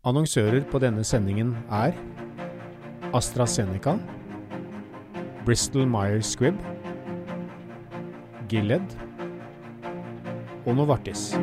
Annonsører på denne sendingen er AstraZeneca, Bristol Myers Squibb, Gilead og Novartis.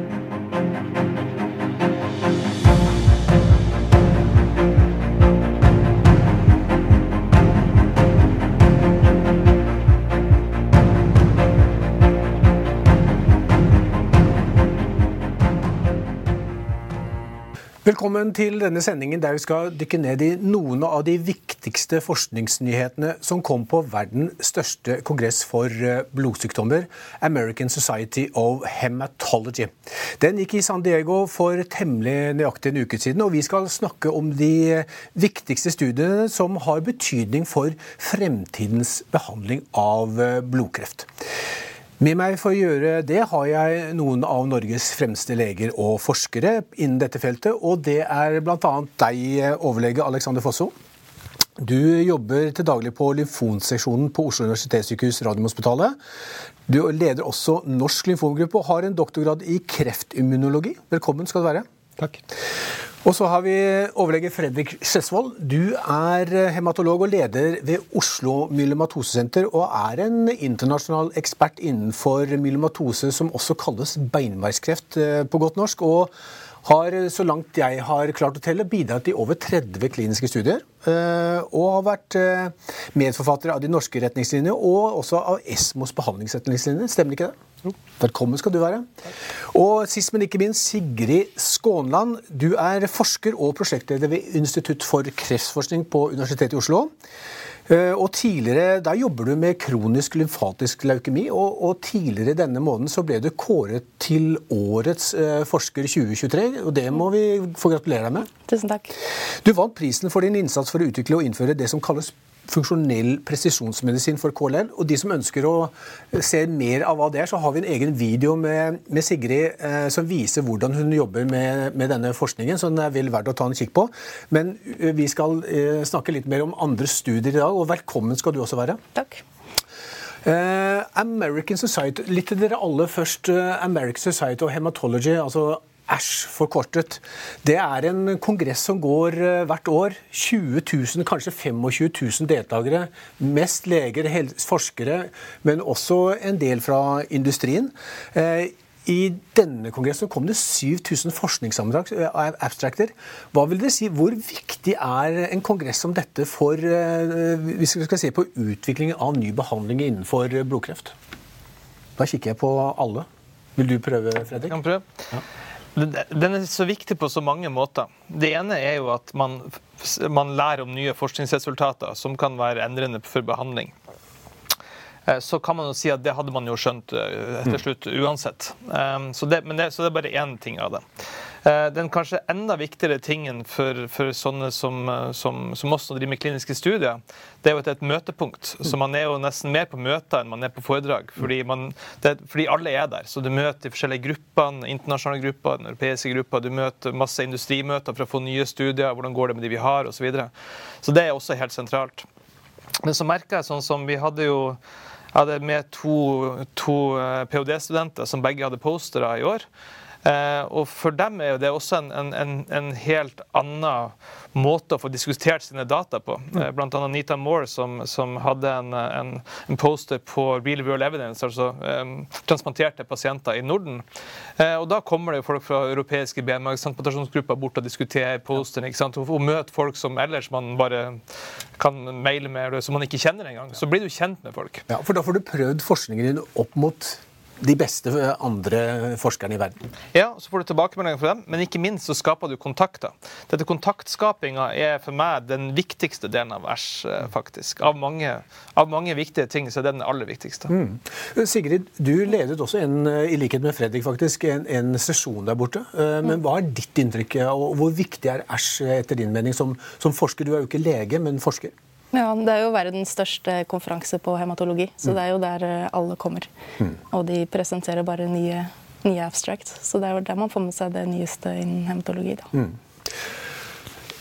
Velkommen til denne sendingen der vi skal dykke ned i noen av de viktigste forskningsnyhetene som kom på verdens største kongress for eh, blodsykdommer, American Society of Hematology. Den gikk i San Diego for temmelig nøyaktig en uke siden, og vi skal snakke om de viktigste studiene som har betydning for fremtidens behandling av eh, blodkreft. Med meg for å gjøre det har jeg noen av Norges fremste leger og forskere innen dette feltet, og det er bl.a. deg, overlege Alexander Fosso. Du jobber til daglig på lymfonseksjonen på Oslo universitetssykehus Radiumhospitalet. Du leder også Norsk lymfomgruppe og har en doktorgrad i kreftimmunologi. Velkommen skal du være. Takk. Og så har vi overlege Fredrik Skjesvold. Du er hematolog og leder ved Oslo myelomatosesenter, og er en internasjonal ekspert innenfor myelomatose, som også kalles beinmargskreft eh, på godt norsk. og har, så langt jeg har klart å telle, bidratt i over 30 kliniske studier. Eh, og har vært eh, medforfatter av de norske retningslinjene og også av Esmos behandlingsretningslinjer. Stemmer ikke det? Velkommen skal du være. Og sist, men ikke minst, Sigrid Skånland. Du er forsker og prosjektleder ved Institutt for kreftforskning på Universitetet i Oslo. Eh, og tidligere, Der jobber du med kronisk lymfatisk leukemi, og, og, tidligere denne måneden så ble du kåret til årets eh, forsker 2023. og Det må vi få gratulere deg med. Tusen takk. Du vant prisen for din innsats for å utvikle og innføre det som kalles funksjonell presisjonsmedisin for KLL. Og de som ønsker å se mer av hva det er, så har vi en egen video med, med Sigrid eh, som viser hvordan hun jobber med, med, denne forskningen, så den er vel verdt å ta en kikk på. Men eh, vi skal eh, snakke litt mer om andre studier i dag, og velkommen skal du også være. Takk. Uh, American Society, Litt til dere alle først. Uh, American Society of Hematology, altså ASH forkortet. Det er en kongress som går eh, hvert år. 20 000, kanskje 25 000 deltakere. Mest leger, forskere, men også en del fra industrien. Eh, I denne kongressen kom det 7000 forskningsabstrakter. Hva vil det si, Hvor viktig er en kongress som dette for eh, hvis vi skal se på utviklingen av ny behandling innenfor blodkreft? Da kikker jeg på alle. Vil du prøve, Fredrik? Jeg kan prøve. Ja. Den er så viktig på så mange måter. Det ene er jo at man, man lærer om nye forskningsresultater som kan være endrende for behandling. Eh, så kan man jo si at det hadde man jo skjønt eh, til mm. slutt uansett. Eh, så det, det, så det er bare én ting av det. Eh, den kanskje enda viktigere tingen for, for sånne som, eh, som, som, oss som driver med kliniske studier, det er jo at det er et møtepunkt. Så man er jo nesten mer på møter enn man er på foredrag. Fordi, man, det, fordi alle er der. Så du møter de forskjellige gruppene, internasjonale grupper, den europeiske gruppa. Du møter masse industrimøter for å få nye studier. Hvordan går det med de vi har, osv. Så, videre. så det er også helt sentralt. Men så merker jeg sånn som vi hadde jo jeg hadde med to, to eh, ph.d.-studenter som begge hadde postere i år. Eh, og for dem er det også en, en, en, helt annen måte å få diskutert sine data på. Mm. Eh, blant annet Nita Moore, som, som hadde en, en, poster på Real World Evidence, altså um, transplanterte pasienter i Norden. Uh, og da kommer det jo folk fra europeiske benmargstransplantasjonsgrupper bort og diskuterer posteren. ikke sant? Og, og møter folk som ellers man bare kan maile med, som man ikke kjenner engang. Så blir du kjent med folk. Ja, For da får du prøvd forskningen din opp mot de beste andre forskerne i verden. Ja, så får du tilbakemeldinger fra dem, men ikke minst så skaper du kontakter. Dette Kontaktskapinga er for meg den viktigste delen av Æsj, eh, faktisk. Av mange, av mange, viktige ting så er det den aller viktigste. Mm. Sigrid, du ledet også en, eh, i likhet med Fredrik faktisk, en, en sesjon der borte. Eh, men hva er ditt inntrykk, og hvor viktig er Æsj etter din mening som, som forsker? Du er jo ikke lege, men forsker. Ja, Det er jo verdens største konferanse på hematologi, så mm. det er jo der eh, alle kommer. Mm. Og de presenterer bare nye, nye abstract, så det er jo der man får med seg det nyeste innen hematologi. da. Mm.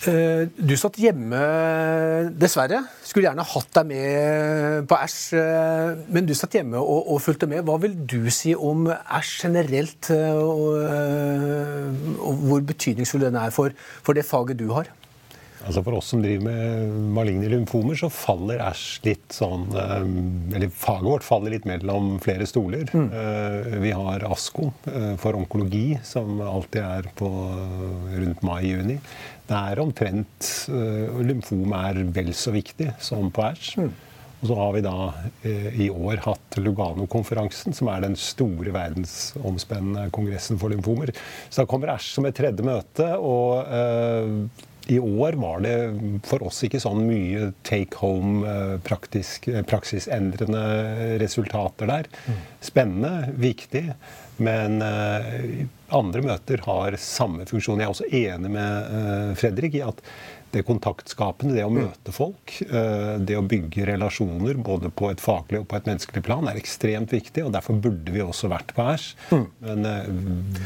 Eh, du satt hjemme, dessverre. Skulle gjerne hatt deg med på Æsj, eh, men du satt hjemme og, og, fulgte med. Hva vil du si om Æsj generelt, og, og, hvor betydningsfull den er for, for det faget du har? Altså For oss som driver med maligne lymfomer, så faller Æsj litt sånn Eller faget vårt faller litt mellom flere stoler. Mm. Vi har ASKO for onkologi, som alltid er på rundt mai-juni. Det er omtrent Lymfom er vel så viktig som på Æsj. Mm. Og så har vi da i år hatt Lugano-konferansen, som er den store verdensomspennende kongressen for lymfomer. Så da kommer Æsj som et tredje møte. og i år var det for oss ikke sånn mye take home, praksisendrende resultater der. Mm. Spennende, viktig. Men andre møter har samme funksjon. Jeg er også enig med Fredrik i at det kontaktskapende, det å mm. møte folk, uh, det å bygge relasjoner både på et faglig og på et menneskelig plan, er ekstremt viktig. og Derfor burde vi også vært på Æsj. Mm. Men uh,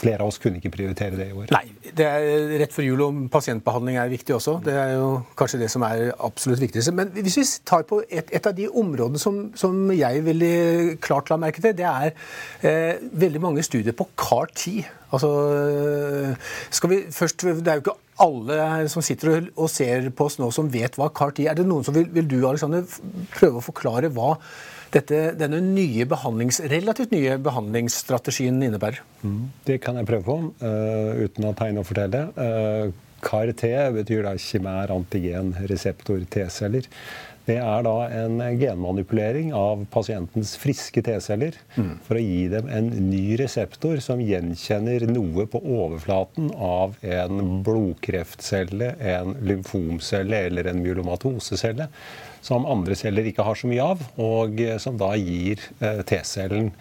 flere av oss kunne ikke prioritere det i år. Nei, det er rett før jul, og pasientbehandling er viktig også. Det er jo kanskje det som er absolutt viktigste. Men hvis vi tar på et, et av de områdene som, som, jeg veldig klart la merke til, det er eh, veldig mange studier på CAR-10. Altså, skal vi først, Det er jo ikke alle som sitter og ser på oss nå, som vet hva CAR-10 er. Det noen som vil, vil du Alexander, prøve å forklare hva dette, denne nye relativt nye behandlingsstrategien innebærer? Mm. Det kan jeg prøve på, uh, uten å tegne og fortelle. Uh, CAR-T betyr da kimær antigen reseptor T-celler. Det er da en genmanipulering av pasientens friske T-celler mm. for å gi dem en ny reseptor som gjenkjenner noe på overflaten av en blodkreftcelle, en lymfomcelle eller en myelomatosecelle som andre celler ikke har så mye av, og som da gir eh, T-cellen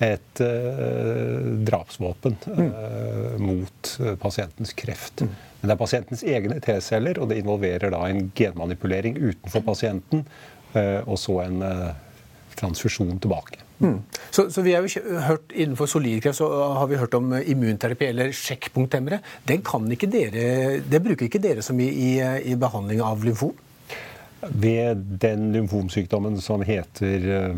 et uh, drapsvåpen uh, mot pasientens kreft. Mm. Men det er pasientens egne T-celler, og det involverer da en genmanipulering utenfor pasienten, uh, og så en transfusjon tilbake. Mm. Så, så, vi har jo hørt Innenfor solidkreft så har vi hørt om immunterapi eller sjekkpunkthemmere. Den kan ikke dere, det bruker ikke dere så mye i, i behandling av lymfom? Ved den lymfomsykdommen som heter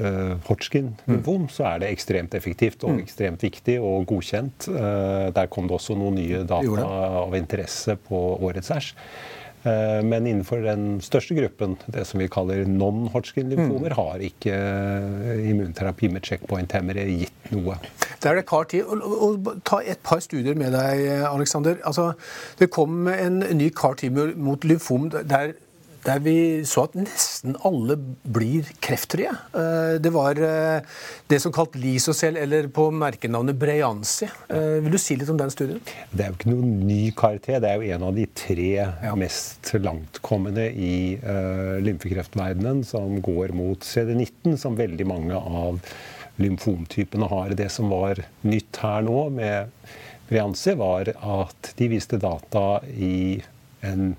uh, Hodgkin-lymfom, mm. så er det ekstremt effektivt og mm. ekstremt viktig og godkjent. Uh, der kom det også noen nye data av interesse på årets æsj. Uh, men innenfor den største gruppen, det som vi kaller non-Hodgkin-lymfomer, mm. har ikke immunterapi med checkpoint-hemmere gitt noe. Der er det kar tid. Og, ta et par studier med deg, Alexander. Altså, det kom en ny kar mot lymfom der der vi så at nesten alle blir kreftfrie. Eh, det var eh, det som kalt Lisocell, eller på merkenavnet Breyanzi. Eh, vil du si litt om den studien? Det er jo ikke noen ny karakter. Det er jo en av de tre ja. mest langtkommende i uh, lymfekreftverdenen, som går mot CD19, som veldig mange av lymfomtypene har. Det som var nytt her nå med Breyanzi, var at de viste data i en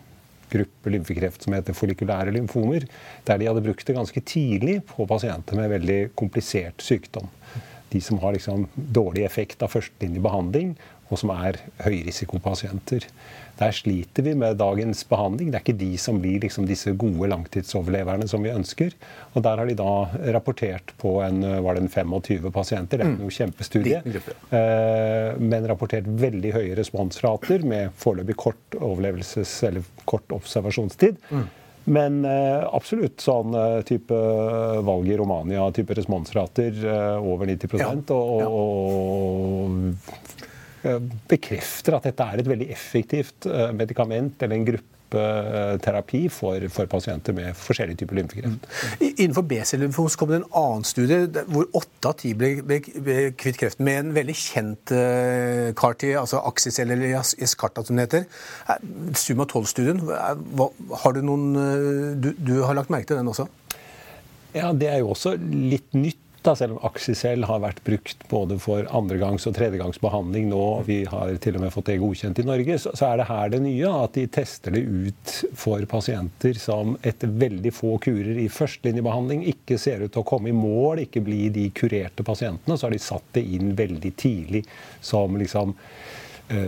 gruppe lymfekreft som heter follikulære lymfomer, der de hadde brukt det ganske tidlig på pasienter med veldig komplisert sykdom. De som har liksom dårlig effekt av førstelinjebehandling, og som er høyrisikopasienter. Der sliter vi med dagens behandling. Det er ikke de som blir liksom disse gode langtidsoverleverne som vi ønsker. Og der har de da rapportert på en, var det en 25 pasienter. Det er ikke mm. noe kjempestudie. Eh, men rapportert veldig høye responsrater med foreløpig kort overlevelses- eller kort observasjonstid. Mm. Men eh, absolutt sånn eh, type valg i Romania, type responsrater over 90 ja. og, og, og bekrefter at dette er et veldig effektivt eh, medikament eller en gruppeterapi for, for pasienter med forskjellige typer lymfekreft. Mm. Innenfor B-cellelymfom kom det en annen studie hvor åtte av ti ble, ble, kvitt kreften med en veldig kjent uh, CAR-T, altså Axis eller Yescarta som det heter. Summa 12-studien, har du noen du, du har lagt merke til den også? Ja, Det er jo også litt nytt da, selv om Aksicel har vært brukt både for andregangs- og tredjegangsbehandling nå, vi har til og med fått det godkjent i Norge, så, så, er det her det nye at de tester det ut for pasienter som etter veldig få kurer i førstelinjebehandling ikke ser ut til å komme i mål, ikke bli de kurerte pasientene. Så har de satt det inn veldig tidlig som liksom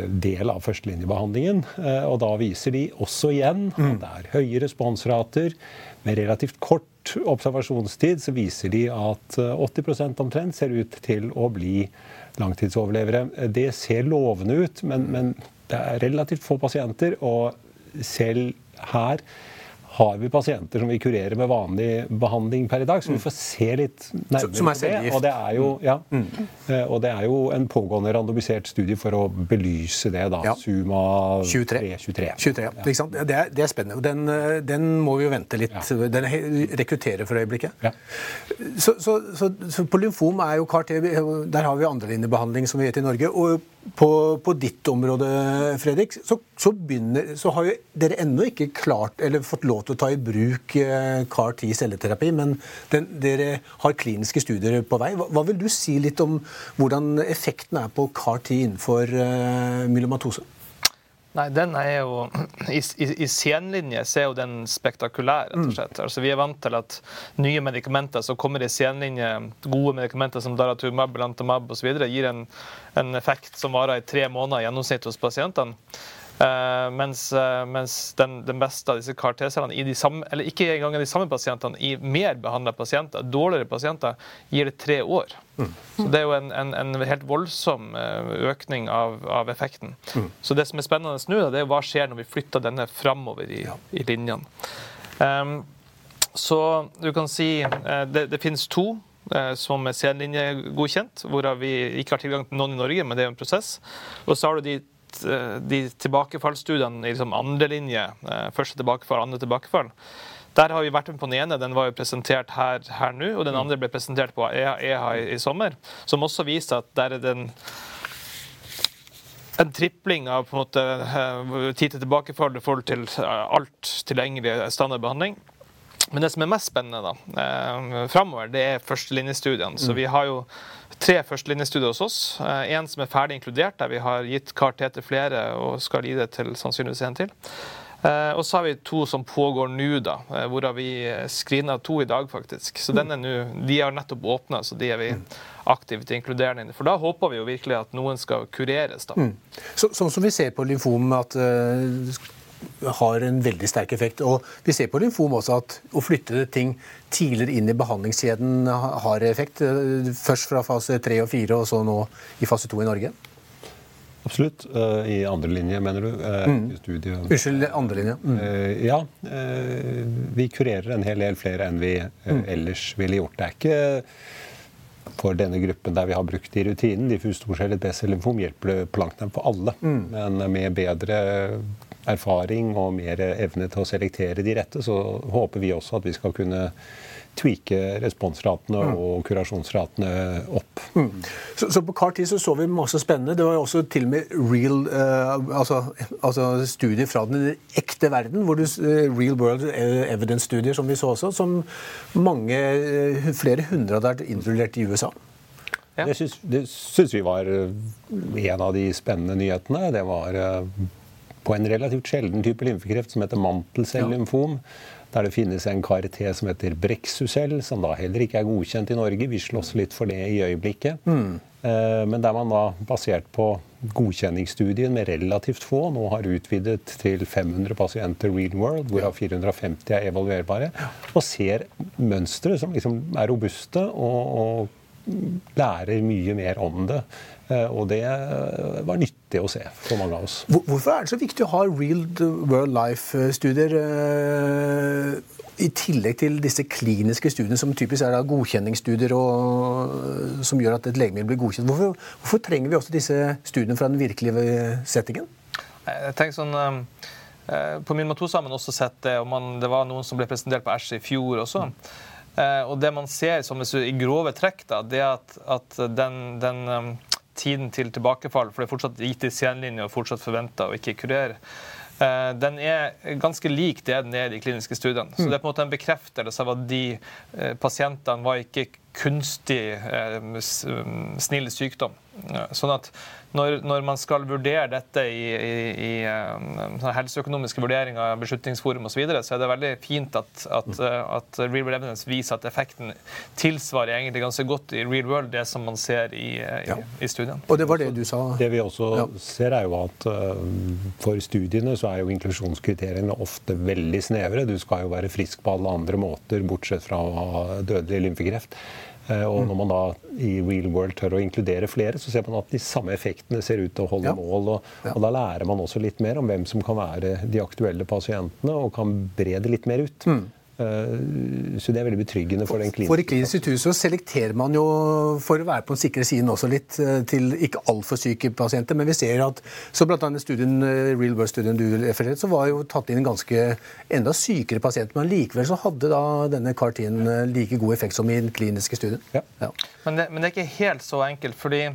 del av førstelinjebehandlingen. Og da viser de også igjen at det er høye responsrater. Med relativt kort observasjonstid så viser de at 80% omtrent ser ut til å bli langtidsoverlevere. Det ser lovende ut, men, men det er relativt få pasienter. Og selv her har vi pasienter som vi kurerer med vanlig behandling per i dag. Så vi får se litt nærmere er på det. Og det, er jo, ja, eh, og det er jo en pågående randomisert studie for å belyse det. da, Ja. Suma 23. 323. 23, ja. Det, er, det er spennende. Den, eh, den må vi jo vente litt. Den rekrutterer for øyeblikket. Så, så, så, så på lymfom er jo CAR-T Der har vi andrelinjebehandling, som vi vet i Norge. Og på, på ditt område, Fredrik, så, så, begynner, så har jo dere ennå ikke klart eller fått lov til å ta i bruk eh, CAR-T celleterapi, men den, dere har kliniske studier på vei. Hva, hva vil du si litt om hvordan effekten er på CAR-T innenfor uh, myelomatose? Nei, den er jo I, i, i senlinje så er jo den spektakulær, rett og slett. Altså, vi er vant til at nye medikamenter som kommer i senlinje, gode medikamenter som daratumab, belantamab osv., gir en, en effekt som varer i tre måneder i gjennomsnitt hos pasientene. Eh, mens uh, mens den, den beste av disse CAR-T-cellene, i de samme, eller ikke engang de samme pasientene, i mer behandla pasienter, dårligere pasienter, gir det tre år. Så Det er jo en, en, en helt voldsom eh, økning av, av effekten. Så Det som er spennende nå, det er hva skjer når vi flytter denne framover i, i linjene. Um, så du kan si uh, det, det finnes to som er C-linjegodkjent, hvorav vi ikke har tilgang til noen i Norge, men det er en prosess. Og så har du de, eh, de tilbakefallsstudiene i liksom andre linje. eh, Første tilbakefall, andre tilbakefall. Der har vi vært med på den ene, den var jo presentert her, her nå, og den andre ble presentert på EHA, EHA i, i sommer, som også viser at der er den en tripling av på en måte eh, tid til tilbakefall i forhold til alt tilgjengelig standardbehandling. Men det som er mest spennende da, eh, framover, det er førstelinjestudiene. Så vi har jo tre førstelinjestudier hos oss. Eh, en som er ferdig inkludert, der vi har gitt CAR-T til flere og skal gi det til sannsynligvis en til. Eh, og så har vi to som pågår nå, da, eh, hvorav vi screena to i dag, faktisk. Så den er nå, De har nettopp åpna, så de er vi aktivt inkluderende inne. For da håper vi jo virkelig at noen skal kureres, da. Så, sånn som vi ser på lymfom at uh, har en veldig sterk effekt. Og vi ser på lymfom også at å flytte ting tidligere inn i behandlingskjeden har effekt. Eh, Først fra fase 3 og 4, og så nå i fase 2 i Norge. Absolutt. Eh, I andre linje, mener du? eh, i Unnskyld, andre linje. Mm. Ja. vi kurerer en hel del flere enn vi eh, ellers ville gjort. Det er ikke for denne gruppen der vi har brukt det i rutinen. Diffus storcellet B-cellymfom, hjelper det på langt nær for alle. Men med bedre erfaring og mer evne til å selektere de rette, så håper vi også at vi skal kunne tweake responsratene og kurasjonsratene opp. Så, så på kort tid så, så vi masse spennende. Det var jo også til og med real, uh, altså, altså studier fra den ekte verden. hvor du, uh, Real world evidence-studier som vi så også, som mange, uh, flere hundre hadde vært innrullert i USA. Ja. Det syns, vi var eh, en av de spennende nyhetene. Det var eh, på en relativt sjelden type lymfekreft som heter mantelcellymfom. Der det finnes en KRT som heter Brexucell, som da heller ikke er godkjent i Norge. Vi slåss litt for det i øyeblikket. Mm. Men der man da, basert på godkjenningsstudien med relativt få, nå har utvidet til 500 pasienter real world, hvorav 450 er evaluerbare, og ser mønstre som liksom er robuste og, og lærer mye mer om det. Eh, Og det eh, var nyttig å se for mange av oss. Hvorfor er det så viktig å ha real world life-studier eh, i tillegg til disse kliniske studiene, som typisk er godkjenningsstudier og, som gjør at et legemiddel blir godkjent? Hvorfor, hvorfor trenger vi også disse studiene fra den virkelige settingen? Jeg tenker sånn eh, På Minimatose har man også sett det, og man, det var noen som ble presentert på Æsj i fjor også. Eh, og det man ser som hvis du, i grove trekk, da, det er at, at den, den tiden til tilbakefall, for det er fortsatt gitt i senlinje og fortsatt forventa å ikke kurere, eh, den er ganske lik det den er i de kliniske studiene. Så det er på en måte en bekreftelse av at de eh, pasientene var ikke kunstig eh, um, snill sykdom. Sånn at når, når, man skal vurdere dette i, i, i uh, helseøkonomiske vurderinger, Beslutningsforum osv., så, videre, så er det veldig fint at, at, uh, at, Real World Evidence viser at effekten tilsvarer egentlig ganske godt i real world det som man ser i, i, ja. i, studien. Og det var det du sa? Det vi også ja. ser, er jo at for studiene så er jo inklusjonskriteriene ofte veldig snevre. Du skal jo være frisk på alle andre måter, bortsett fra dødelig lymfekreft. Eh, og når man da i real world tør å inkludere flere, så ser man at de samme effektene ser ut til å holde ja. mål. Og, og, da lærer man også litt mer om hvem som kan være de aktuelle pasientene, og kan bre det litt mer ut. Mm. Eh, så det er veldig betryggende for den kliniske For I Klinisk institutt så selekterer man jo for å være på den sikre siden også litt eh, til ikke altfor syke pasienter. Men vi ser at så blant annet studien, eh, Real World-studien du refererte, så var jo tatt inn en ganske enda sykere pasient. Men likevel så hadde da denne CAR-T-en like god effekt som i den kliniske studien. Ja. Ja. Men, det, men, det, er ikke helt så enkelt. fordi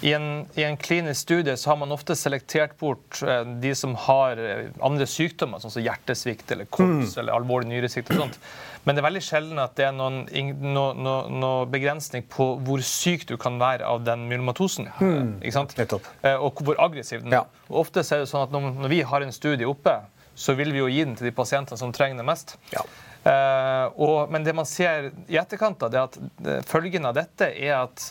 i en, i en, klinisk studie så har man ofte selektert bort de som har andre sykdommer, sånn som hjertesvikt eller kols mm. eller alvorlig nyresvikt Sånt. Men det er veldig sjelden at det er noen, no, no, no begrensning på hvor syk du kan være av den myelomatosen. Mm. Ikke sant? Eh, og hvor aggressiv den er. Ja. Og ofte er det sånn at når, vi har en studie oppe, så vil vi jo gi den til de pasientene som trenger det mest. Ja. Eh, og, men det man ser i etterkant, av det at uh, følgen av dette er at,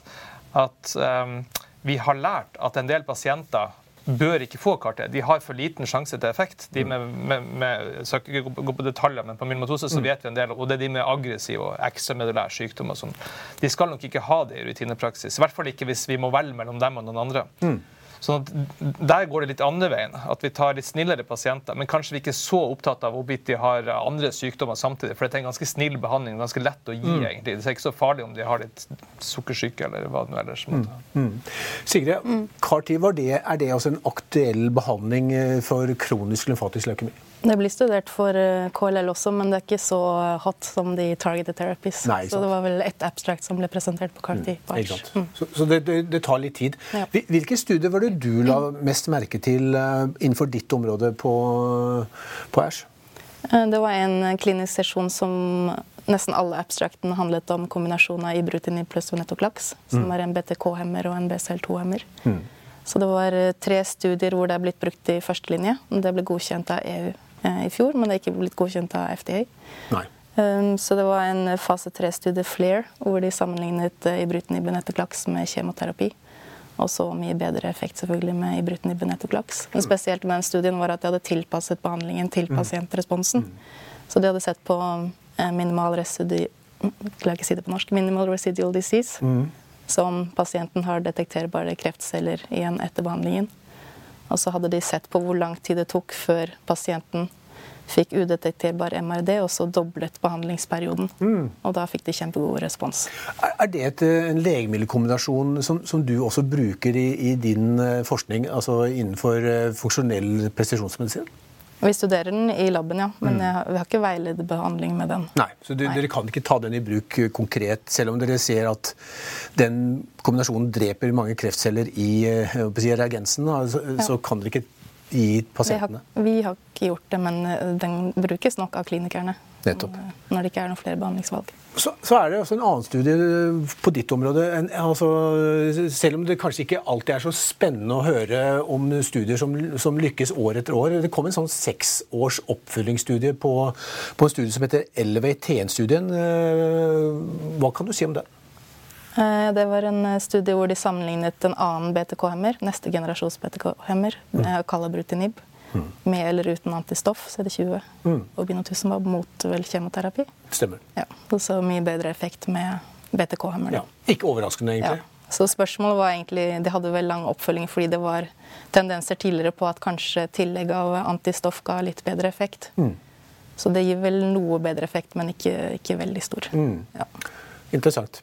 at um, vi har lært at en del pasienter bør ikke få kartet. De har for liten sjanse til effekt. De med, med, med skal ikke gå på detaljer, men på myelmatose så mm. vet vi en del. Og det er de med aggressiv og ekstramedulær sykdom og sånn. De skal nok ikke ha det i rutinepraksis. I hvert fall ikke hvis vi må velge mellom dem og noen andre. Mm. Sånn at Der går det litt andre veien. At vi tar litt snillere pasienter. Men kanskje vi ikke er så opptatt av hvorvidt de har andre sykdommer samtidig. For det er en ganske snill behandling. Ganske lett å gi, mm. egentlig. Det er ikke så farlig om de har litt sukkersyke eller hva det nå ellers måtte. Mm. Mm. Sigrid, mm. CAR-T, er det også en aktuell behandling eh, for kronisk lymfatisk leukemi? Det blir studert for eh, KLL også, men det er ikke så hot som de targeted therapies. Nei, så det var vel ett abstract som ble presentert på CAR-T. Mm, mm. Så, så det, det, det, tar litt tid. Ja. Hvilke studier var det du la mest merke til uh, innenfor ditt område på, på ASH? Eh, det var en klinisk sesjon som nesten alle abstractene handlet om kombinasjonen av ibrutinib pluss venetoclax, som mm. er en BTK-hemmer og en BCL2-hemmer. Mm. Så det var tre studier hvor det er blitt brukt i førstelinje. Det ble godkjent av EU Eh, i fjor, men det er ikke blitt godkjent av FDA. Nei. Um, så det var en fase tre-studie, FLAIR, hvor de sammenlignet eh, ibrutinib venetoclax med kjemoterapi. Og så mye bedre effekt selvfølgelig med ibrutinib venetoclax. Men spesielt med den studien var at de hadde tilpasset behandlingen til mm. pasientresponsen. Mm. Så de hadde sett på eh, minimal residual, si norsk. Minimal residual disease. Mm. Som pasienten har detekterbare kreftceller igjen etter behandlingen. Og så hadde de sett på hvor lang tid det tok før pasienten fikk udetekterbar MRD, og så doblet behandlingsperioden. Mm. Og da fikk de kjempegod respons. Er det et, en legemiddelkombinasjon som, som, du også bruker i, i din eh, forskning, altså innenfor eh, funksjonell presisjonsmedisin? Vi studerer den i laben, ja. Men mm. vi har ikke veiledbehandling med den. Nei, Så du, Nei. dere kan ikke ta den i bruk eh, konkret, selv om dere ser at den kombinasjonen dreper mange kreftceller i eh, si, reagensen? Så, ja. så kan dere ikke? Vi har, vi har, ikke gjort det, men eh, den brukes nok av klinikerne. Nettopp. Når det ikke er noen flere behandlingsvalg. Så, så, er det også en annen studie på ditt område. En, altså, selv om det kanskje ikke alltid er så spennende å høre om studier som, som lykkes år etter år. Det kom en sånn seks års oppfølgingsstudie på, på en studie som heter Elevate TN-studien. Eh, hva kan du si om det? Eh, det var en studie hvor de sammenlignet en annen BTK-hemmer, neste generasjons BTK-hemmer, mm. kalabrutinib Mm. Med eller uten antistoff, CD20 mm. og binotusumab mot vel kjemoterapi. Stemmer. Ja, Så mye bedre effekt med BTK-hemmer. Ja. Ikke overraskende, egentlig. Ja. Så spørsmålet var egentlig, De hadde vel lang oppfølging fordi det var tendenser tidligere på at kanskje tillegg av antistoff ga litt bedre effekt. Mm. Så det gir vel noe bedre effekt, men ikke, ikke veldig stor. Mm. Ja. Interessant.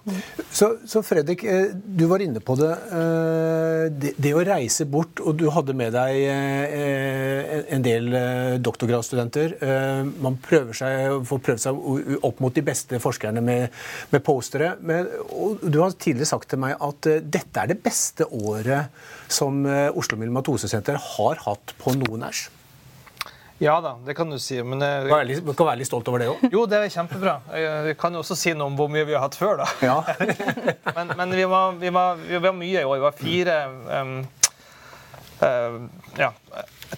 Så, så, Fredrik, eh, du var inne på det. Eh, det. det. å reise bort, og du hadde med deg eh, en del doktorgradsstudenter. Man prøver seg, får prøvd seg opp mot de beste forskerne med, med postere. Men, du har tidligere sagt til meg at dette er det beste året som Oslo Millimatosesenter har hatt på noen æsj. Ja da, det kan du si. Men jeg, Du kan være du kan være litt stolt over det òg. jo, det er kjempebra. Jeg kan jo også si noe om hvor mye vi har hatt før, da. Ja. Men, men vi, var, vi, var, vi var mye i år. Vi var fire um, uh, Ja.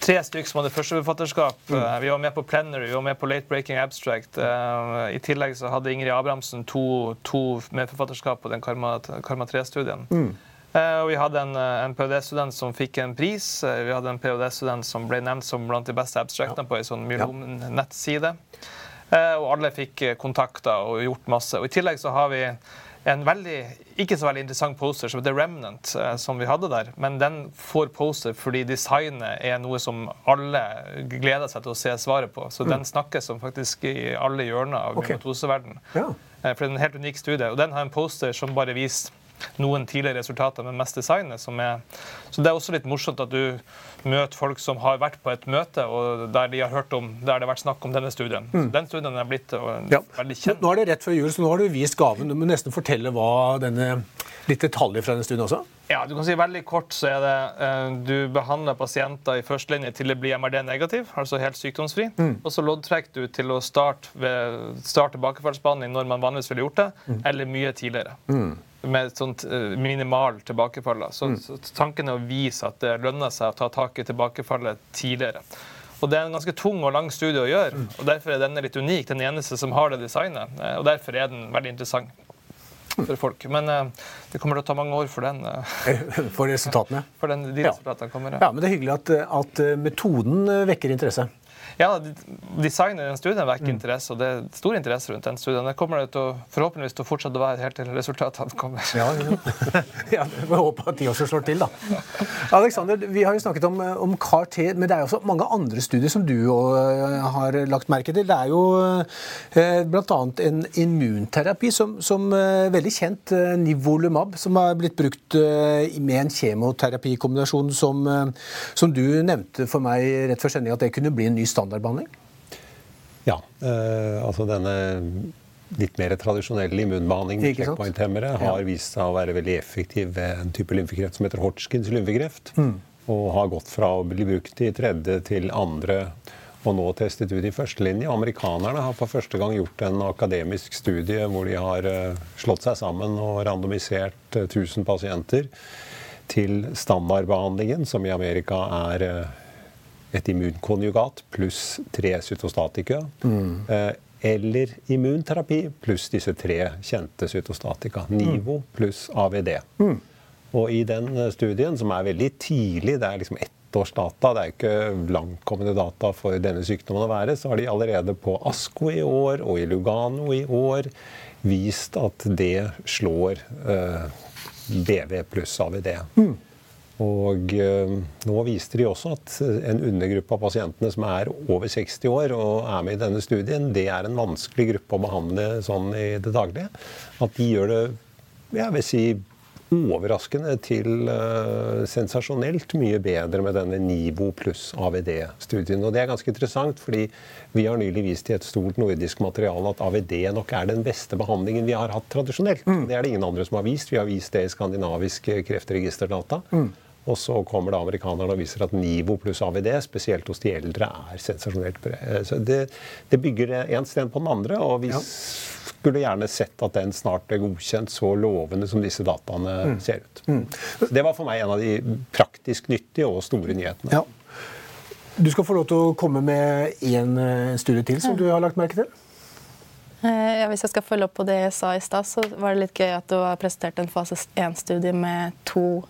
Tre stykker som hadde førsteforfatterskap. Uh, vi var med på Plenary, vi var med på Late Breaking Abstract. Uh, I tillegg så hadde Ingrid Abrahamsen to, to medforfatterskap på den Karma, Karma 3-studien. Eh, og vi hadde en, eh, en ph.d.-student som fikk en pris. Eh, Vi hadde en ph.d.-student som ble nevnt som blant de beste abstractene på ei sånn Myelom-nettside. Eh, Og alle fikk eh, kontakter og gjort masse. Og I tillegg så har vi en veldig, ikke så veldig interessant poster som heter Remnant, eh, som vi hadde der. Men den får poster fordi designet er noe som alle gleder seg til å se svaret på. Så den snakkes om faktisk i alle hjørner av okay. myotoseverdenen. Ja. Eh, For det er en helt unik studie. Og den har en poster som bare viser noen tidligere resultater med mest designet. Som er, så det er også litt morsomt at du møter folk som har vært på et møte, og der de har hørt om, der det har vært snakk om denne studien. Så Den studien er blitt Ja. veldig kjent. Nå er det rett før jul, så nå har du vist gaven. Du må nesten fortelle hva denne, litt detaljer fra denne studien også. Ja, du kan si Veldig kort så er det eh, du behandler pasienter i førstelinje til det blir MRD negativ, altså helt sykdomsfri. Og så loddtrekker du til å starte, ved, starte tilbakefallsbehandling når man vanligvis ville gjort det, eller mye tidligere. Med et sånt eh, minimal tilbakefall. Så, så tanken er å vise at det lønner seg å ta tak i tilbakefallet tidligere. Og Det er en ganske tung og lang studie å gjøre, og derfor er denne litt unik. Den eneste som har det designet. eh, Og derfor er den veldig interessant for folk. Men uh, det kommer til å ta mange år for den, Uh, For resultatene. for den, de Ja. resultatene kommer. Ja, men det er hyggelig at, at metoden vekker interesse. Ja, de- Designet i den studien vekker interesse, og det er stor interesse rundt den studien. Det kommer det til å, forhåpentligvis til å fortsette å være helt til resultatene kommer. Ja, ja. Vi håper at de også slår til, da. Alexander, vi har jo snakket om, om CAR-T, men det er jo også mange andre studier som du også har lagt merke til. Det er jo eh, bl.a. en immunterapi som, som eh, veldig kjent, eh, Nivolumab, som har blitt brukt eh, med en kjemoterapikombinasjon som, eh, som du nevnte for meg rett før sending at det kunne bli en ny standardbehandling. Ja, eh, altså denne litt mer tradisjonelle immunbehandling med checkpoint-hemmere har vist seg å være veldig effektiv ved en type lymfekreft som heter Hodgkins lymfekreft. Og har gått fra å bli brukt i tredje til andre og nå testet ut i førstelinje. Amerikanerne har for første gang gjort en akademisk studie hvor de har eh, slått seg sammen og randomisert eh, 1000 pasienter til standardbehandlingen, som i Amerika er eh, et immunkonjugat pluss tre cytostatika. Mm. eller immunterapi pluss disse tre kjente cytostatika. NIVO pluss AVD. Og i den eh, studien, som er veldig tidlig, det er liksom ettårsdata, det er ikke langtkommende data for denne sykdommen å være, så har de allerede på ASKO i år og i Lugano i år vist at det slår eh, BV pluss AVD. Og eh, nå viste de også at en undergruppe av pasientene som er over 60 år og er med i denne studien, det er en vanskelig gruppe å behandle sånn i det daglige. At de gjør det jeg vil si overraskende til eh, sensasjonelt mye bedre med denne NIVO pluss AVD-studien. Og det er ganske interessant, fordi vi har nylig vist i et stort nordisk materiale at AVD nok er den beste behandlingen vi har hatt tradisjonelt. Det er det ingen andre som har vist. Vi har vist det i skandinaviske kreftregisterdata. Og så kommer da amerikanerne og viser at NIVO pluss AVD, spesielt hos de eldre, er sensasjonelt. Så det, det bygger én sten på den andre, og vi skulle gjerne sett at den snart ble godkjent så lovende som disse dataene ser ut. Så det var for meg en av de praktisk nyttige og store nyhetene. Ja. Du skal få lov til å komme med én eh, studie til som du har lagt merke til. Eh, Ja, hvis jeg skal følge opp på det jeg sa i stad, så var det litt gøy at du har presentert en fase 1-studie med to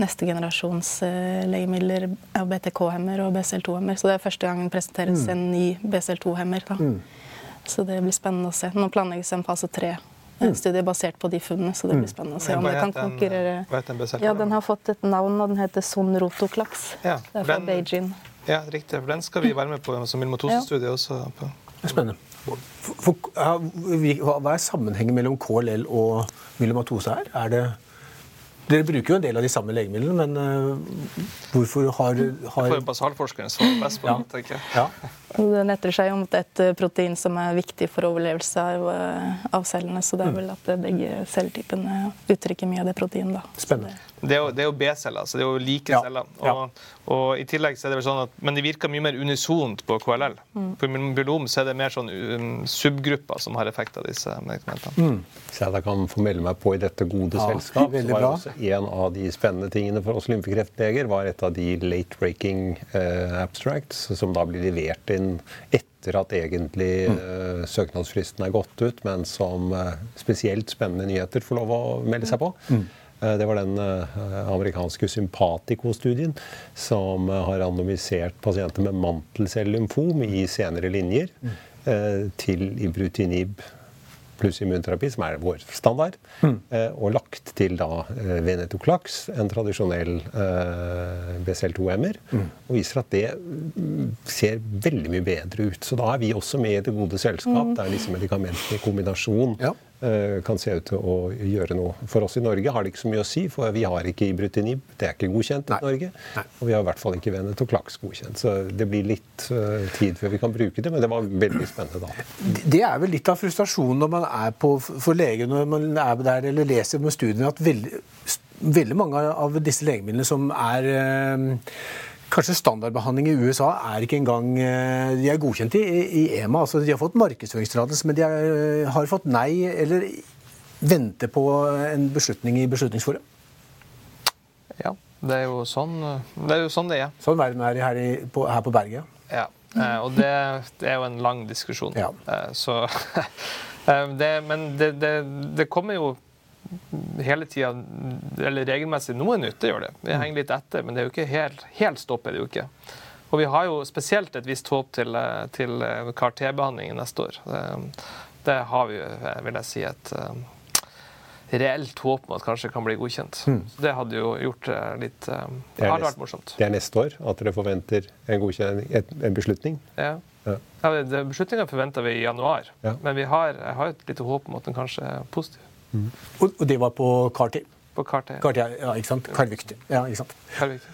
neste generasjons eh, legemidler, BTK-hemmer og BCL2-hemmer. Så det er første gang det presenteres en ny BCL2-hemmer. Mm. Så det blir spennende å se. Nå planlegges en fase 3-studie basert på de funnene, så det blir spennende å se om det kan konkurrere. hva den BCL2? Ja, den har fått et navn, og den heter Sonrotoclax. Ja, Det er fra den- Beijing. Ja, riktig. For den skal vi være med på som Milmotose-studie også. På. Spennende. For, for, hva hva er sammenhengen mellom KLL og myelomatose her? Er det dere bruker jo en del av de samme legemidlene, men uh, hvorfor har, har basalforskeren svare best på Ja. det, tenker jeg. ja. Det netter seg jo mot et eh, protein som er viktig for overlevelse av, eh, av cellene. Så det er vel at begge celletypene uttrykker mye av det proteinet. Spennende. Det er jo, det er jo B-celler, så det er jo like Ja, celler. Og, og i tillegg så er det vel sånn at, Men de virker mye mer unisont på KLL. På myelom så er det mer sånn um, subgrupper som har effekt av disse medikamentene. Så jeg da kan få melde meg på i dette gode Ja, selskap. veldig så var bra. også En av de spennende tingene for oss lymfekreftleger var et av de late breaking uh, abstracts, som da blir levert inn etter at egentlig uh, søknadsfristen er gått ut, men som uh, spesielt spennende nyheter får lov å melde seg på. Eh, Det var den eh, amerikanske Sympatico-studien som eh, har randomisert pasienter med mantelcellymfom i senere linjer eh, til ibrutinib pluss immunterapi, som er vår standard, eh, og lagt til da eh, venetoclax, en tradisjonell eh, BCL2-hemmer, og viser at det mm, ser veldig mye bedre ut. Så da er vi også med i det gode selskap, der disse medikamentene i kombinasjon. Ja. Eh, kan se ut til å gjøre noe. For oss i Norge har det ikke så mye å si, for vi har ikke ibrutinib. Det er ikke godkjent Nei. i Norge. Nei. Og vi har i hvert fall ikke venetoclax godkjent. Så det blir litt eh, tid før vi kan bruke det, men det var veldig spennende da. Det er vel litt av frustrasjonen når man er på, for leger når man er der eller leser med studiene, at veldig, veldig mange av disse legemidlene som er eh, Kanskje standardbehandling i USA er ikke engang eh, De er godkjent i, i EMA. altså De har fått markedsføringstillatelse, men de er, eh, har fått nei eller venter på en beslutning i Beslutningsforum. Ja, det er jo sånn det er. Jo sånn det er. Sånn verden er her, i, på, her på berget. Ja. Eh, og det, det er jo en lang diskusjon. Ja. Så det, Men det, det, det kommer jo hele tida, eller regelmessig, noe nytt. Det gjør det. Vi henger litt etter, men det er jo ikke helt, helt stopp. er det jo ikke. Og vi har jo spesielt et visst håp til, eh, til eh, CAR-T-behandling neste år. Det, Det har vi, eh, vil jeg si, et eh, reelt håp om at kanskje kan bli godkjent. Så det hadde jo gjort litt eh, Det Det hadde nest- vært morsomt. Det er neste år at dere forventer en, en beslutning. Ja. Ja. Ja, Beslutninga forventer vi i januar, Ja. men vi har, jeg har et lite håp om at den kanskje er positiv Og, og det var på CAR-T. på kartet. CAR-T, ja, ikke sant? Carvykti. Ja, ikke sant? Carvik.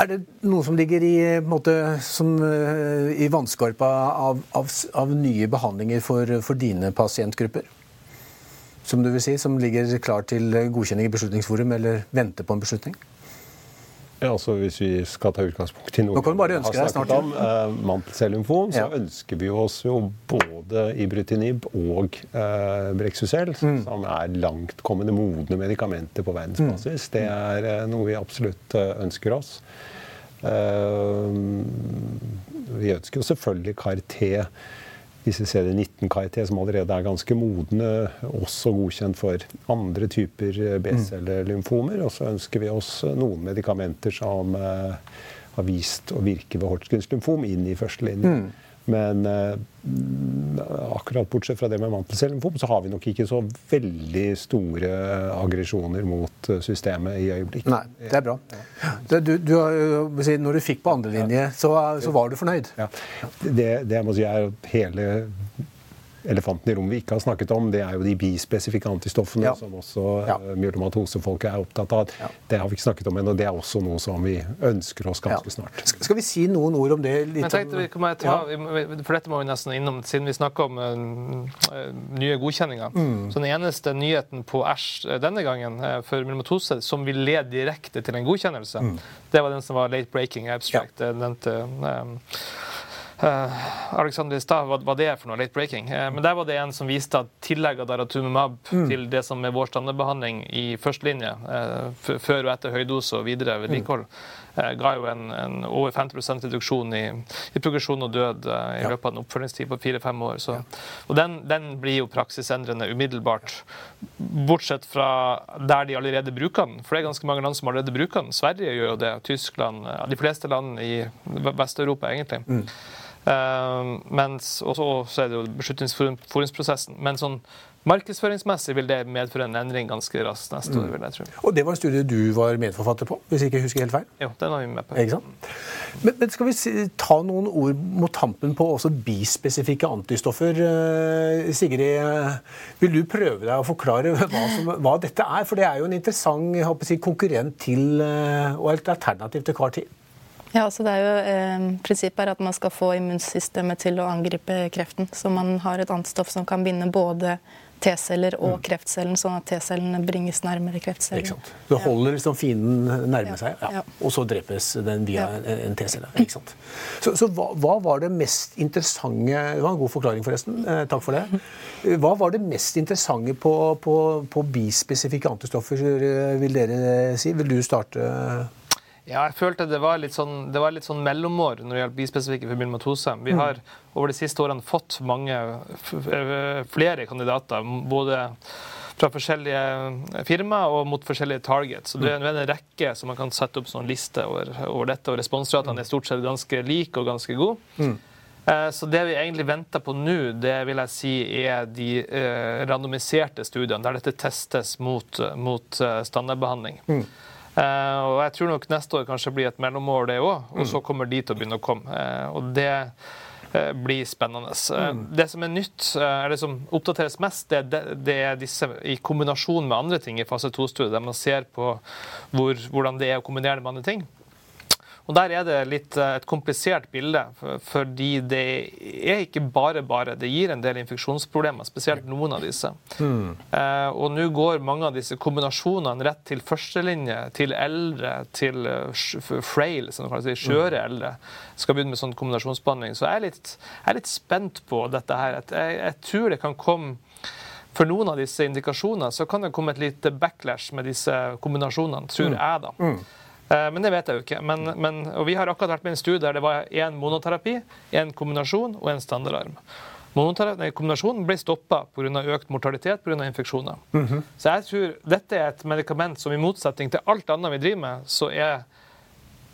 Er det noe som ligger i, måte, som, eh, i vannskorpa av, av, av nye behandlinger for, for dine pasientgrupper? Som du vil si, som ligger klar til godkjenning i Beslutningsforum, eller venter på en beslutning? Ja, altså Hvis vi skal ta utgangspunkt i noe Nå kan du bare ønske deg snart, om, eh, mantelcellymfom, så Ja. ønsker vi oss jo både ibrutinib og eh, Brexucell, Mm. som er langtkommende modne medikamenter på verdensbasis. Mm. Det er eh, noe vi absolutt eh, ønsker oss. Eh, vi ønsker jo selvfølgelig CAR-T, disse CD19-CAR-T, som allerede er ganske modne, også godkjent for andre typer eh, B-cellelymfomer. Og så ønsker vi oss eh, noen medikamenter som eh, har vist å virke ved Hodgkins lymfom, inn i førstelinjen. Men eh, akkurat bortsett fra det med mantelcellymfom, så har vi nok ikke så veldig store aggresjoner mot eh, systemet i øyeblikket. Nei, det er bra. Du, du, si, når du fikk på andrelinje, så, så var du fornøyd? Ja. Det, det jeg må si er hele elefanten i rommet vi ikke har snakket om, det er jo de bispesifikke antistoffene Ja. som også Ja. ja. myelomatosefolket er opptatt av. Ja. Det har vi ikke snakket om ennå. Det er også noe som vi ønsker oss ganske Ja. snart. Skal vi si noen ord om det? Litt Men tenkte om, kan ta, Ja. For dette må vi nesten innom, siden vi snakker om eh, eh, nye godkjenninger. Mm. Så Den eneste nyheten på Æsj eh, denne gangen uh, for myelomatose som vil lede direkte til en godkjennelse, Mm. det var den som var late breaking abstract. den til... eh, eh, Alexander i stad, hva, hva det er for noe, late breaking. Eh, men der var det en som viste at tillegget daratumumab Mm. til det som er vår standardbehandling i førstelinje, eh, før og etter høydose og videre vedlikehold, eh, ga jo en, en over 50 reduksjon i, i progresjon og død i Ja. løpet av en oppfølgingstid på fire-fem år. Så, og den, den blir jo praksisendrende umiddelbart, bortsett fra der de allerede bruker den. For det er ganske mange land som allerede bruker den. Sverige gjør jo det, Tyskland, de fleste land i Vest-Europa egentlig. Mens, og så så er det jo beslutningsforumsprosessen. Men sånn markedsføringsmessig vil det medføre en endring ganske raskt neste år, vil jeg tro. Og det var en studie du var medforfatter på, hvis jeg ikke husker helt feil? Jo, den var vi med på. Ikke sant? Men, men skal vi ta noen ord mot tampen på også bispesifikke antistoffer? Eh, Sigrid, vil du prøve deg å forklare hva, som, hva dette er? For det er jo en interessant jeg håper å si, konkurrent til, eh, og et alternativ til CAR-10. Ja, altså det er jo, eh, Prinsippet er at man skal få immunsystemet til å angripe kreften. Så man har et antistoff som kan binde både T-celler og mm. kreftcellen, sånn at T-cellene bringes nærmere kreftcellen. Ikke sant? Det holder liksom fienden nærme seg, ja. og så drepes den via en T-celle. ikke sant? Så, så hva, hva, var det mest interessante Det var en god forklaring, forresten. Eh, takk for det. Hva var det mest interessante på, på, på bispesifikke antistoffer, vil dere si? Vil du starte? Ja, jeg følte det var litt sånn, det var litt sånn mellomår når det gjaldt bispesifikke for fibromyalgose. Vi mm. har over de siste årene fått mange flere kandidater, både fra forskjellige firmaer og mot forskjellige targets. Så det er en rekke som man kan sette opp sånn liste over, over dette, og responsratene er stort sett ganske like og ganske gode. Mm. Eh, så det vi egentlig venter på nå, det vil jeg si er de eh, randomiserte studiene, der dette testes mot, mot eh, standardbehandling. Mm. Uh, og jeg tror nok neste år kanskje blir et mellomår, det òg. Og så mm. kommer de til å begynne å komme. Uh, og det uh, blir spennende. Mm. Det som er nytt, eller som oppdateres mest, det, det, er disse i kombinasjon med andre ting i fase 2-studiet, der man ser på hvor, hvordan det er å kombinere det med andre ting. Og Der er det litt eh, et komplisert bilde, fordi det er ikke bare bare. Det gir en del infeksjonsproblemer, spesielt noen av disse. Mm. Eh, og nå går mange av disse kombinasjonene rett til førstelinje, til eldre, til uh, frail, som det kalles, si, skjøre hmm. eldre. Skal begynne med sånn kombinasjonsbehandling. Så jeg er, litt, jeg er litt spent på dette her. Jeg, jeg tror det kan komme for noen av disse indikasjonene så kan det komme et lite backlash med disse kombinasjonene, tror mm. jeg. da. Mm. Eh, men det vet jeg jo ikke. Men, men, og vi har akkurat vært med i en studie der det var én monoterapi, én kombinasjon og en standardarm. Kombinasjonen ble stoppa pga. økt mortalitet pga. infeksjoner. Mm -hmm. Så jeg tror dette er et medikament som i motsetning til alt annet vi driver med, så er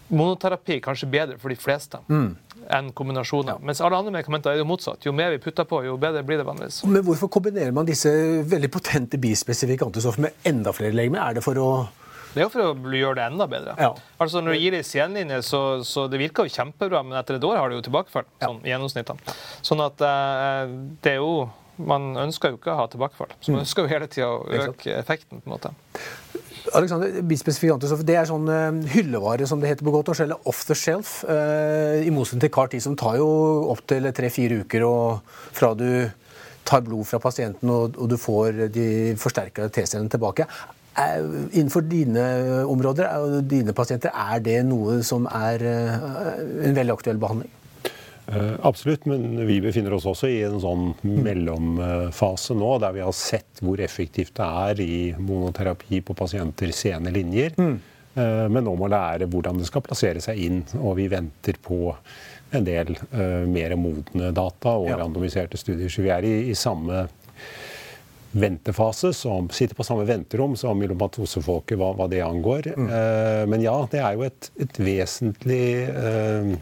monoterapi kanskje bedre for de fleste. Mm enn kombinasjoner. Ja. Mens alle andre medikamenter er jo motsatt. Jo mer vi putter på, jo bedre blir det vanligvis. Men hvorfor kombinerer man disse veldig potente bispesifikke antistoffene med enda flere legemer? Er det for å det er jo for å gjøre det enda bedre. Ja. Altså Når du gir det i senlinje, så, så det virker jo kjempebra, men etter et år har det jo tilbakefall. Sånn, i gjennomsnittene. Sånn at eh, det er jo Man ønsker jo ikke å ha tilbakefall. Så man mm. ønsker jo hele tida å øke effekten. på en måte. Alexander, det er sånn uh, hyllevare som det heter på godt norsk, eller off the shelf. Uh, I motsetning til CAR-10, som tar jo opptil tre-fire uker og fra du tar blod fra pasienten og, og du får de forsterka T-cellene tilbake. Innenfor dine områder, og dine pasienter, er det noe som er eh, en veldig aktuell behandling? Uh, absolutt, men vi befinner oss også i en sånn mellomfase nå, der vi har sett hvor effektivt det er i monoterapi på pasienter sene linjer. Mm. Uh, men nå må lære hvordan det skal plassere seg inn, og vi venter på en del mer modne data og randomiserte studier. Så vi er i, i samme ventefase, som sitter på samme venterom som myelomatosefolket hva, hva det angår. Mm. Uh, men ja, det er jo et, et vesentlig uh,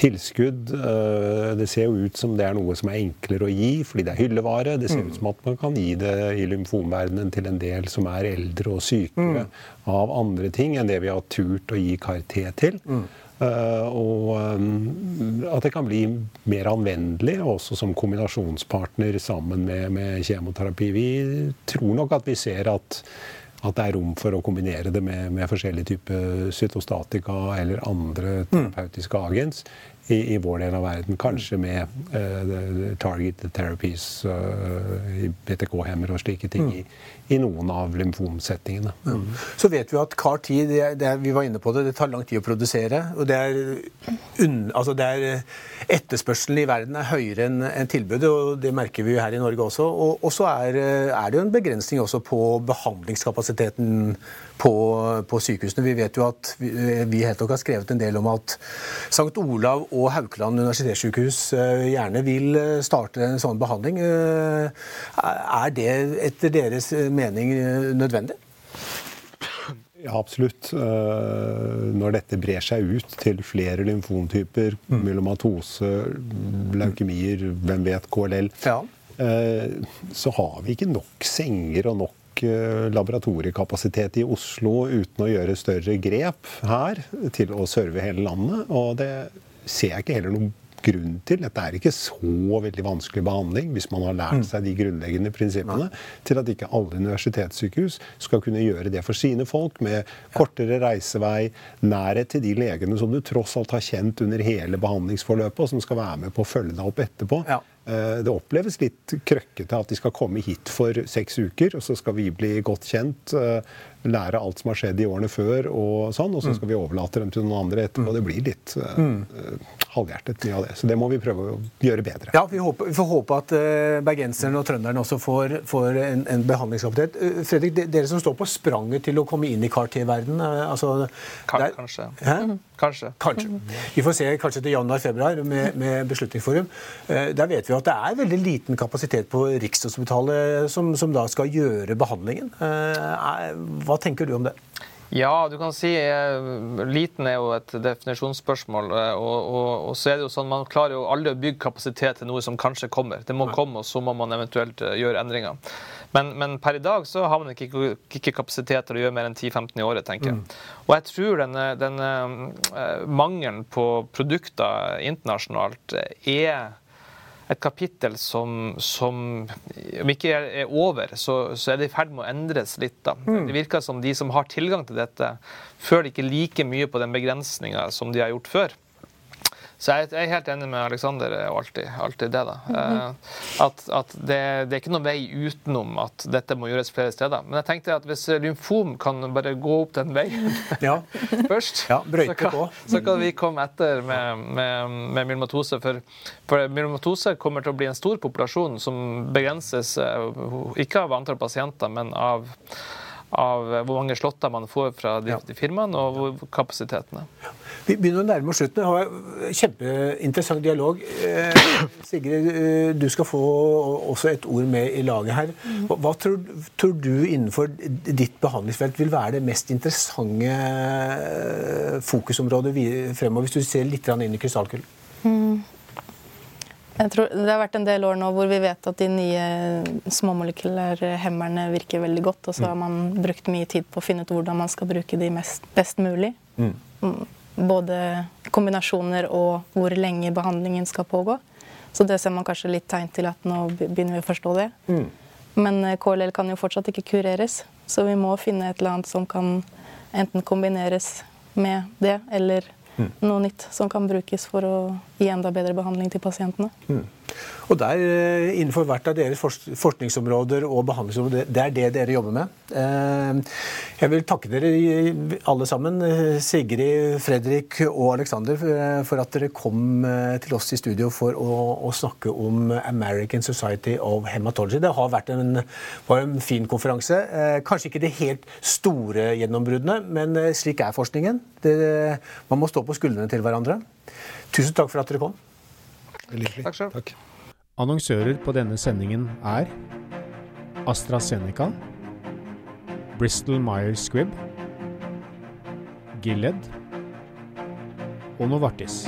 tilskudd. Uh, det ser jo ut som det er noe som er enklere å gi, fordi det er hyllevare. Det ser mm. ut som at man kan gi det i lymfomverdenen til en del som er eldre og sykere mm. av andre ting enn det vi har turt å gi KRT til. Eh, og eh, at det kan bli mer anvendelig, også som kombinasjonspartner sammen med, med kjemoterapi. Vi tror nok at vi ser at, at det er rom for å kombinere det med, med forskjellige typer cytostatika eller andre mm. terapeutiske agens i, i, vår del av verden. Kanskje med uh, targeted therapies, uh, BTK-hemmer og slike ting mm. i, i, noen av lymfomsetningene. Mm. Så vet vi at CAR-10, det, det, vi var inne på det, det tar lang tid å produsere. og det er, unn, altså det er Etterspørselen i verden er høyere enn en tilbudet, og det merker vi jo her i Norge også. Og, og så er, er, det jo en begrensning også på behandlingskapasiteten på, på sykehusene. Vi vet jo at vi, vi helt nok har skrevet en del om at St. Olav og Haukeland universitetssykehus eh, gjerne vil eh, starte en sånn behandling. Eh, er det etter deres mening nødvendig? Ja, absolutt. Når dette brer seg ut til flere lymfontyper, mm. myelomatose, leukemier, hvem vet, KLL, ja. så har vi ikke nok senger og nok laboratoriekapasitet i Oslo uten å gjøre større grep her til å serve hele landet. Og det ser jeg ikke heller noen grunn til. Dette er ikke så veldig vanskelig behandling hvis man har lært seg de grunnleggende prinsippene, til at ikke alle universitetssykehus skal kunne gjøre det for sine folk, med kortere reisevei, nærhet til de legene som du tross alt har kjent under hele behandlingsforløpet, og som skal være med på å følge deg opp etterpå. Eh, Det oppleves litt krøkkete at de skal komme hit for seks uker, og så skal vi bli godt kjent, eh, lære alt som har skjedd i årene før, og sånn, og så skal vi overlate dem til noen andre etterpå. Det blir litt eh, eh, halvhjertet mye av det. Så det må vi prøve å gjøre bedre. Ja, vi, håper, vi får håpe at bergenserne og trønderne også får, får en, en behandlingskapasitet. Fredrik, de, dere som står på spranget til å komme inn i CAR-T-verdenen uh, altså, der- kanskje. Hæ? Kanskje. Kanskje. Vi får se kanskje til januar-februar med, med Beslutningsforum. Eh, Der vet vi at det er veldig liten kapasitet på Rikshospitalet som, som da skal gjøre behandlingen. Eh, Hva tenker du om det? Ja, du kan si eh, liten er jo et definisjonsspørsmål. eh, Og, og, og så er det jo sånn, Man klarer jo aldri å bygge kapasitet til noe som kanskje kommer. Det må komme, og så må man eventuelt eh, gjøre endringer. Men, men per i dag så har man ikke, ikke kapasitet til å gjøre mer enn 10-15 i året, tenker jeg. Og jeg tror denne, denne mangelen på produkter internasjonalt er et kapittel som, som om ikke er, er over, så, så er det i ferd med å endres litt. da. Det virker som de som har tilgang til dette, føler ikke like mye på den begrensninga som de har gjort før. Så jeg, jeg er helt enig med Aleksander og alltid, alltid det. da. Eh, at at det, det er ikke noen vei utenom at dette må gjøres flere steder. Men jeg tenkte at hvis lymfom kan bare gå opp den veien Ja, først, Ja, så, kan, så kan vi komme etter med, med, med myelomatose. For, for myelomatose kommer til å bli en stor populasjon som begrenses eh, ikke av antall pasienter, men av, av hvor mange slåtter man får fra de, Ja. firmaene, og hvor kapasiteten er. Vi begynner å nærme oss slutten. Det var Kjempeinteressant dialog. Eh, Sigrid, eh, du skal få også et ord med i laget her. Hva, tror, tror du innenfor ditt behandlingsfelt vil være det mest interessante eh, fokusområdet fremover, hvis du ser litt inn i krystallkulen? Jeg tror Det har vært en del år nå hvor vi vet at de nye småmolekylærhemmerne virker veldig godt. Og så har man brukt mye tid på å finne ut hvordan man skal bruke de mest, best mulig. Mm, Både kombinasjoner og hvor lenge behandlingen skal pågå. Så det ser man kanskje litt tegn til at nå begynner vi å forstå det. Men eh, KLL kan jo fortsatt ikke kureres, så vi må finne et eller annet som kan enten kombineres med det, eller noe nytt som kan brukes for å gi enda bedre behandling til pasientene. Og der, eh, innenfor hvert av deres forskningsområder og behandlingsområder, det er det dere jobber med. Eh, Jeg vil takke dere alle sammen, eh, Sigrid, Fredrik og Alexander, for- at dere kom til oss i studio for å, å snakke om American Society of Hematology. Det har vært en, var en fin konferanse. Kanskje ikke det helt store gjennombruddene, men slik er forskningen. Det, man må stå på skuldrene til hverandre. Tusen takk for at dere kom. Veldig hyggelig. Takk selv. Takk. Annonsører på denne sendingen er AstraZeneca, Bristol Myers Squibb, Gilead og Novartis.